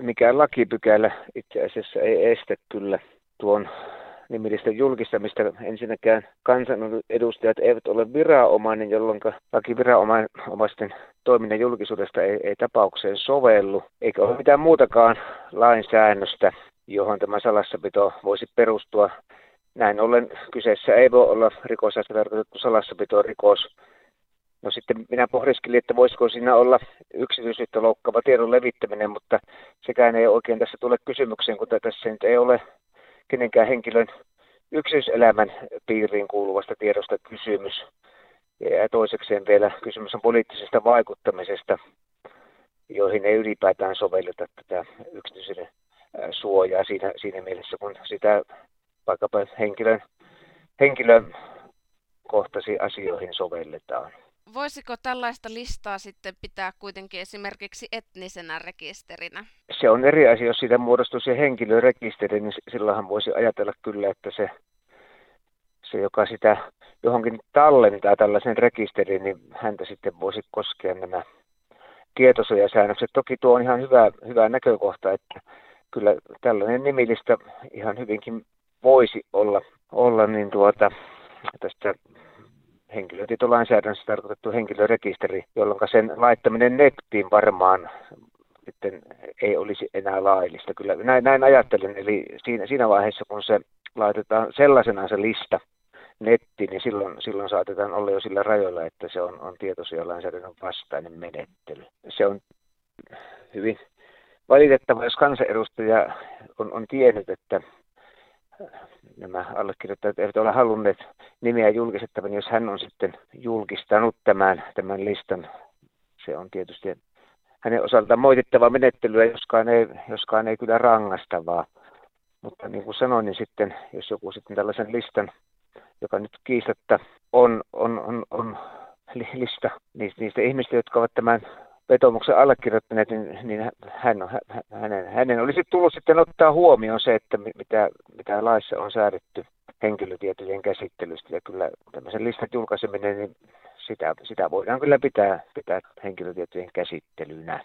mikään lakipykälä itse asiassa ei estä kyllä tuon nimillisten julkistamista. Ensinnäkään kansanedustajat eivät ole viranomainen, jolloin lakiviranomaisten toiminnan julkisuudesta ei, ei tapaukseen sovellu, eikä ole mitään muutakaan lainsäännöstä, johon tämä salassapito voisi perustua. Näin ollen kyseessä ei voi olla rikosasta tarkoitettu salassapito-rikos. No sitten minä pohdiskelin, että voisiko siinä olla yksityisyyttä loukkaava tiedon levittäminen, mutta sekään ei oikein tässä tule kysymykseen, kun tässä nyt ei ole kenenkään henkilön yksityiselämän piiriin kuuluvasta tiedosta kysymys. Ja toisekseen vielä kysymys on poliittisesta vaikuttamisesta, joihin ei ylipäätään sovelleta tätä yksityisyyden suojaa siinä, siinä mielessä, kun sitä vaikkapa henkilön, kohtasi asioihin sovelletaan. Voisiko tällaista listaa sitten pitää kuitenkin esimerkiksi etnisenä rekisterinä? Se on eri asia, jos siitä muodostuisi henkilörekisteri, niin silloinhan voisi ajatella kyllä, että se, se joka sitä johonkin tallentaa tällaisen rekisterin, niin häntä sitten voisi koskea nämä tietosuojasäännökset. Toki tuo on ihan hyvä, hyvä näkökohta, että kyllä tällainen nimilistä ihan hyvinkin voisi olla, olla niin tuota, tästä henkilötietolainsäädännössä tarkoitettu henkilörekisteri, jolloin sen laittaminen nettiin varmaan sitten ei olisi enää laillista. Kyllä näin, näin ajattelen, eli siinä, siinä vaiheessa kun se laitetaan sellaisenaan se lista nettiin, niin silloin, silloin saatetaan olla jo sillä rajoilla, että se on, on tietosuojalainsäädännön vastainen menettely. Se on hyvin valitettava, jos kansanedustaja on, on tiennyt, että nämä allekirjoittajat eivät ole halunneet nimeä julkistettavan, jos hän on sitten julkistanut tämän, tämän listan. Se on tietysti hänen osaltaan moitittava menettelyä, joskaan ei, joskaan ei kyllä rangastavaa. Mutta niin kuin sanoin, niin sitten jos joku sitten tällaisen listan, joka nyt kiistatta on, on, on, on lista niistä, niistä ihmistä, jotka ovat tämän vetomuksen allekirjoittaneet, niin, niin hän on, hänen, hänen olisi tullut sitten ottaa huomioon se, että mitä, mitä laissa on säädetty henkilötietojen käsittelystä. Ja kyllä tämmöisen listan julkaiseminen, niin sitä, sitä voidaan kyllä pitää, pitää henkilötietojen käsittelynä.